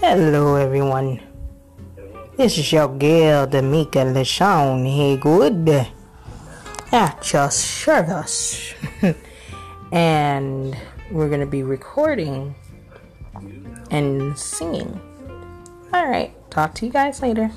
Hello, everyone. This is your girl, Damika LaShawn Haygood at your service. and we're going to be recording and singing. All right, talk to you guys later.